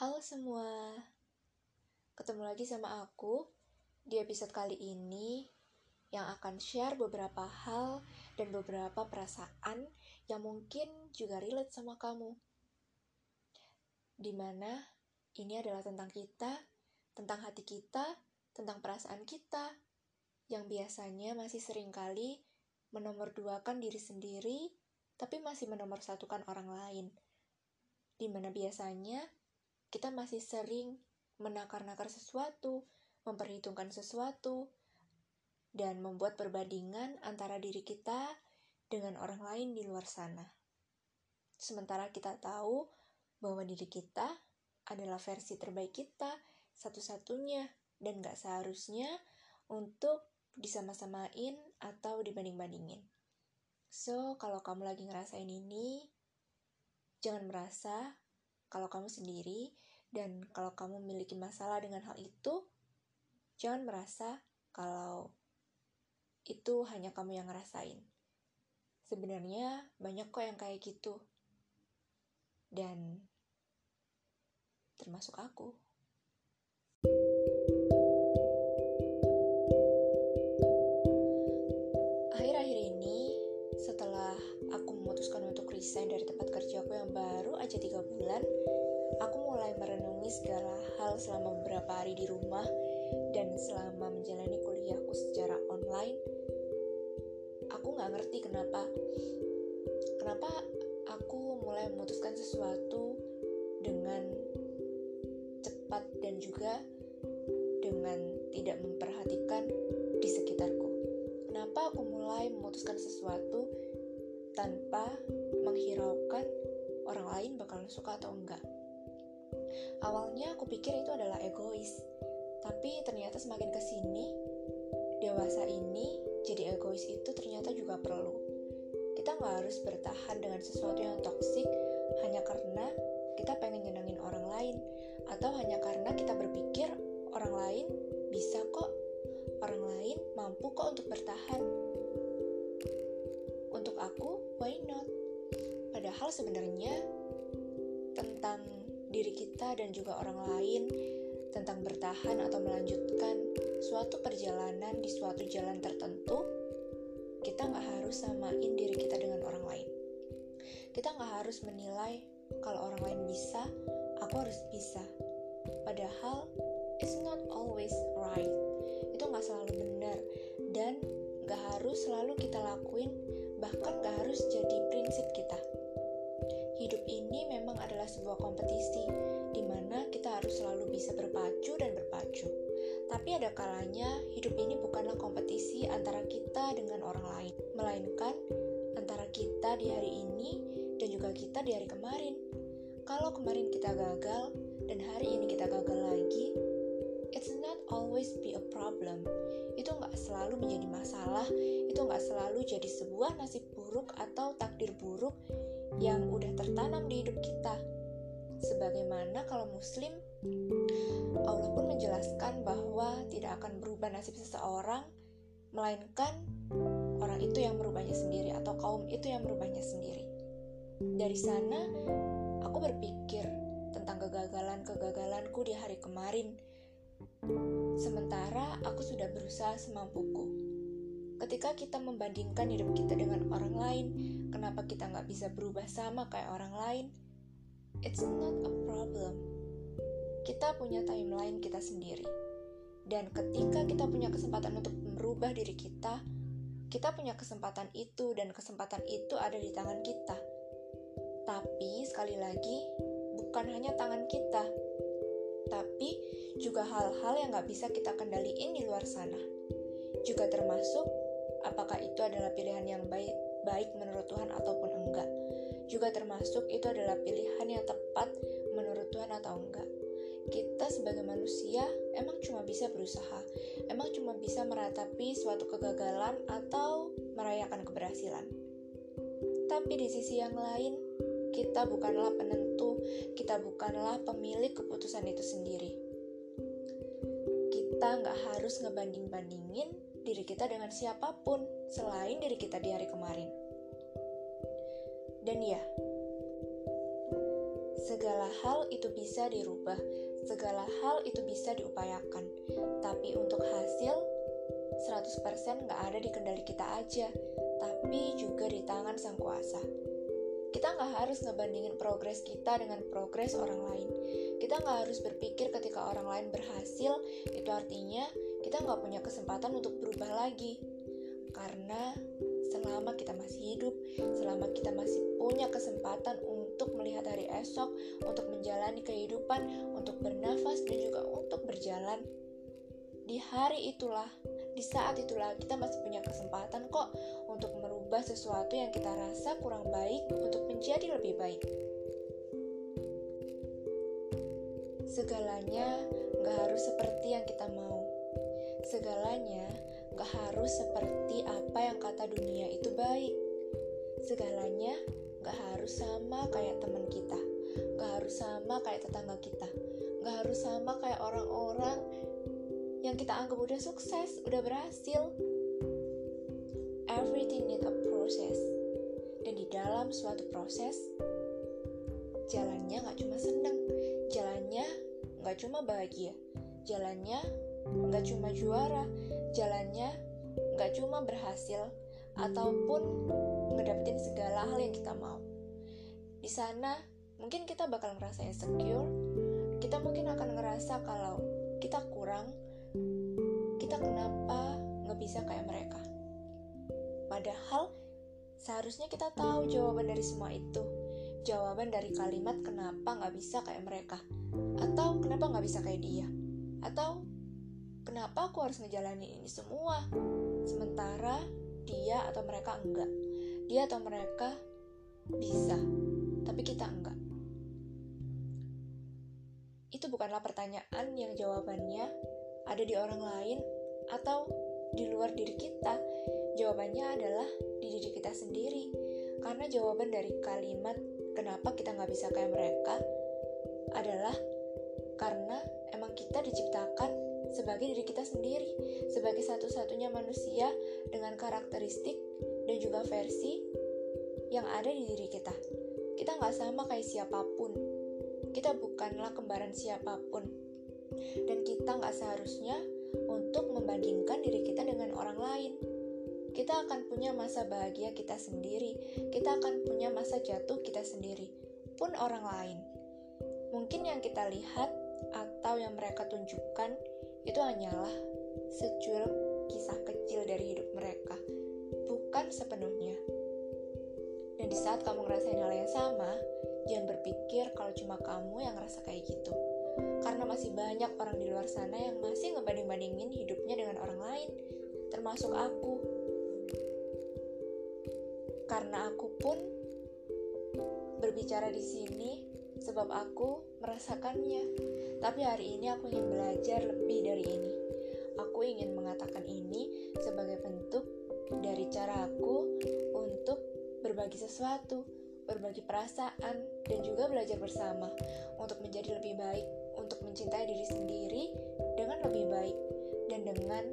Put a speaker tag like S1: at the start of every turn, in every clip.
S1: Halo semua, ketemu lagi sama aku di episode kali ini yang akan share beberapa hal dan beberapa perasaan yang mungkin juga relate sama kamu. Di mana ini adalah tentang kita, tentang hati kita, tentang perasaan kita, yang biasanya masih sering kali menomorduakan diri sendiri, tapi masih menomorsatukan orang lain. Di mana biasanya kita masih sering menakar-nakar sesuatu, memperhitungkan sesuatu, dan membuat perbandingan antara diri kita dengan orang lain di luar sana. Sementara kita tahu bahwa diri kita adalah versi terbaik kita, satu-satunya, dan gak seharusnya untuk disama-samain atau dibanding-bandingin. So, kalau kamu lagi ngerasain ini, jangan merasa kalau kamu sendiri dan kalau kamu memiliki masalah dengan hal itu, jangan merasa kalau itu hanya kamu yang ngerasain. Sebenarnya banyak kok yang kayak gitu. Dan termasuk aku. Resign dari tempat kerja aku yang baru aja tiga bulan, aku mulai merenungi segala hal selama beberapa hari di rumah dan selama menjalani kuliahku secara online. Aku nggak ngerti kenapa, kenapa aku mulai memutuskan sesuatu dengan cepat dan juga dengan tidak memperhatikan di sekitarku. Kenapa aku mulai memutuskan sesuatu tanpa menghiraukan orang lain bakal suka atau enggak? Awalnya aku pikir itu adalah egois, tapi ternyata semakin ke sini, dewasa ini jadi egois itu ternyata juga perlu. Kita nggak harus bertahan dengan sesuatu yang toksik hanya karena kita pengen nyenengin orang lain, atau hanya karena kita berpikir orang lain bisa kok orang lain mampu kok untuk bertahan. Padahal sebenarnya tentang diri kita dan juga orang lain tentang bertahan atau melanjutkan suatu perjalanan di suatu jalan tertentu, kita nggak harus samain diri kita dengan orang lain. Kita nggak harus menilai kalau orang lain bisa, aku harus bisa. Padahal, it's not always right itu nggak selalu benar dan nggak harus selalu kita lakuin bahkan nggak harus jadi prinsip kita hidup ini memang adalah sebuah kompetisi di mana kita harus selalu bisa berpacu dan berpacu tapi ada kalanya hidup ini bukanlah kompetisi antara kita dengan orang lain melainkan antara kita di hari ini dan juga kita di hari kemarin kalau kemarin kita gagal dan hari ini kita gagal lagi it's not always be a problem. Itu nggak selalu menjadi masalah, itu nggak selalu jadi sebuah nasib buruk atau takdir buruk yang udah tertanam di hidup kita. Sebagaimana kalau muslim, Allah pun menjelaskan bahwa tidak akan berubah nasib seseorang, melainkan orang itu yang merubahnya sendiri atau kaum itu yang merubahnya sendiri. Dari sana, aku berpikir tentang kegagalan-kegagalanku di hari kemarin, Sementara aku sudah berusaha semampuku. Ketika kita membandingkan hidup kita dengan orang lain, kenapa kita nggak bisa berubah sama kayak orang lain? It's not a problem. Kita punya timeline kita sendiri. Dan ketika kita punya kesempatan untuk merubah diri kita, kita punya kesempatan itu dan kesempatan itu ada di tangan kita. Tapi sekali lagi, bukan hanya tangan kita, tapi juga hal-hal yang gak bisa kita kendaliin di luar sana. Juga termasuk apakah itu adalah pilihan yang baik, baik menurut Tuhan ataupun enggak. Juga termasuk itu adalah pilihan yang tepat menurut Tuhan atau enggak. Kita sebagai manusia emang cuma bisa berusaha, emang cuma bisa meratapi suatu kegagalan atau merayakan keberhasilan. Tapi di sisi yang lain, kita bukanlah penentu, kita bukanlah pemilik keputusan itu sendiri kita nggak harus ngebanding-bandingin diri kita dengan siapa pun selain diri kita di hari kemarin. Dan ya, segala hal itu bisa dirubah, segala hal itu bisa diupayakan. Tapi untuk hasil, 100% nggak ada di kendali kita aja, tapi juga di tangan sang kuasa. Kita nggak harus ngebandingin progres kita dengan progres orang lain. Kita nggak harus berpikir ketika orang lain berhasil, itu artinya kita nggak punya kesempatan untuk berubah lagi. Karena selama kita masih hidup, selama kita masih punya kesempatan untuk melihat hari esok, untuk menjalani kehidupan, untuk bernafas, dan juga untuk berjalan, di hari itulah, di saat itulah kita masih punya kesempatan kok untuk merubah sesuatu yang kita rasa kurang baik untuk menjadi lebih baik. Segalanya gak harus seperti yang kita mau. Segalanya gak harus seperti apa yang kata dunia itu baik. Segalanya gak harus sama kayak teman kita, gak harus sama kayak tetangga kita, gak harus sama kayak orang-orang yang kita anggap udah sukses, udah berhasil. Everything need a process. Dan di dalam suatu proses, jalannya gak cuma seneng, jalannya gak cuma bahagia, jalannya gak cuma juara, jalannya gak cuma berhasil ataupun ngedapetin segala hal yang kita mau. Di sana mungkin kita bakal ngerasa insecure, kita mungkin akan ngerasa kalau kita kurang, kita kenapa nggak bisa kayak mereka. Padahal seharusnya kita tahu jawaban dari semua itu. Jawaban dari kalimat kenapa nggak bisa kayak mereka. Atau kenapa nggak bisa kayak dia. Atau Kenapa aku harus ngejalanin ini semua? Sementara dia atau mereka enggak. Dia atau mereka bisa, tapi kita enggak. Itu bukanlah pertanyaan yang jawabannya ada di orang lain atau di luar diri kita. Jawabannya adalah di diri kita sendiri. Karena jawaban dari kalimat kenapa kita nggak bisa kayak mereka adalah karena emang kita diciptakan sebagai diri kita sendiri, sebagai satu-satunya manusia dengan karakteristik dan juga versi yang ada di diri kita. Kita nggak sama kayak siapa pun. Kita bukanlah kembaran siapa pun. Dan kita nggak seharusnya untuk membandingkan diri kita dengan orang lain. Kita akan punya masa bahagia kita sendiri. Kita akan punya masa jatuh kita sendiri. Pun orang lain. Mungkin yang kita lihat atau yang mereka tunjukkan itu hanyalah secuil kisah kecil dari hidup mereka, bukan sepenuhnya. Dan di saat kamu ngerasain hal yang sama, jangan berpikir kalau cuma kamu yang ngerasa kayak gitu. Karena masih banyak orang di luar sana yang masih ngebanding-bandingin hidupnya dengan orang lain, termasuk aku. Karena aku pun berbicara di sini sebab aku merasakannya. Tapi hari ini aku ingin belajar lebih dari ini. Aku ingin mengatakan ini sebagai bentuk dari cara aku untuk berbagi sesuatu, berbagi perasaan, dan juga belajar bersama untuk menjadi lebih baik, untuk mencintai diri sendiri dengan lebih baik, dan dengan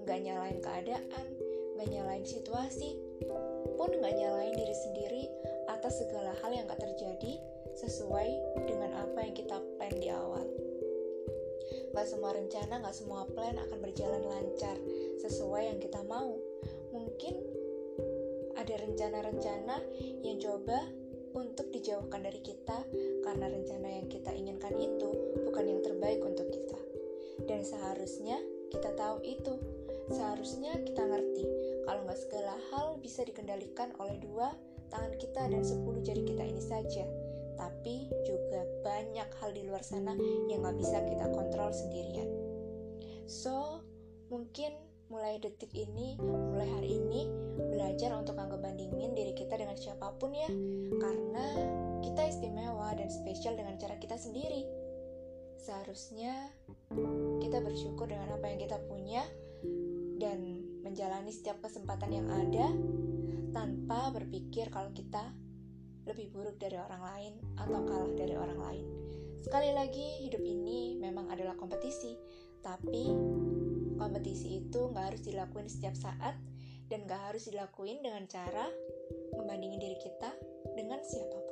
S1: nggak nyalain keadaan, nggak nyalain situasi, pun nggak nyalain diri sendiri atas segala hal yang gak terjadi sesuai dengan apa yang kita plan di awal. Gak semua rencana, gak semua plan akan berjalan lancar sesuai yang kita mau. Mungkin ada rencana-rencana yang coba untuk dijauhkan dari kita karena rencana yang kita inginkan itu bukan yang terbaik untuk kita. Dan seharusnya kita tahu itu. Seharusnya kita ngerti kalau nggak segala hal bisa dikendalikan oleh dua tangan kita dan sepuluh jari kita ini saja tapi juga banyak hal di luar sana yang gak bisa kita kontrol sendirian. So, mungkin mulai detik ini, mulai hari ini, belajar untuk nggak bandingin diri kita dengan siapa pun ya, karena kita istimewa dan spesial dengan cara kita sendiri. Seharusnya kita bersyukur dengan apa yang kita punya dan menjalani setiap kesempatan yang ada tanpa berpikir kalau kita lebih buruk dari orang lain atau kalah dari orang lain. Sekali lagi, hidup ini memang adalah kompetisi, tapi kompetisi itu nggak harus dilakuin setiap saat dan nggak harus dilakuin dengan cara membandingin diri kita dengan siapa pun.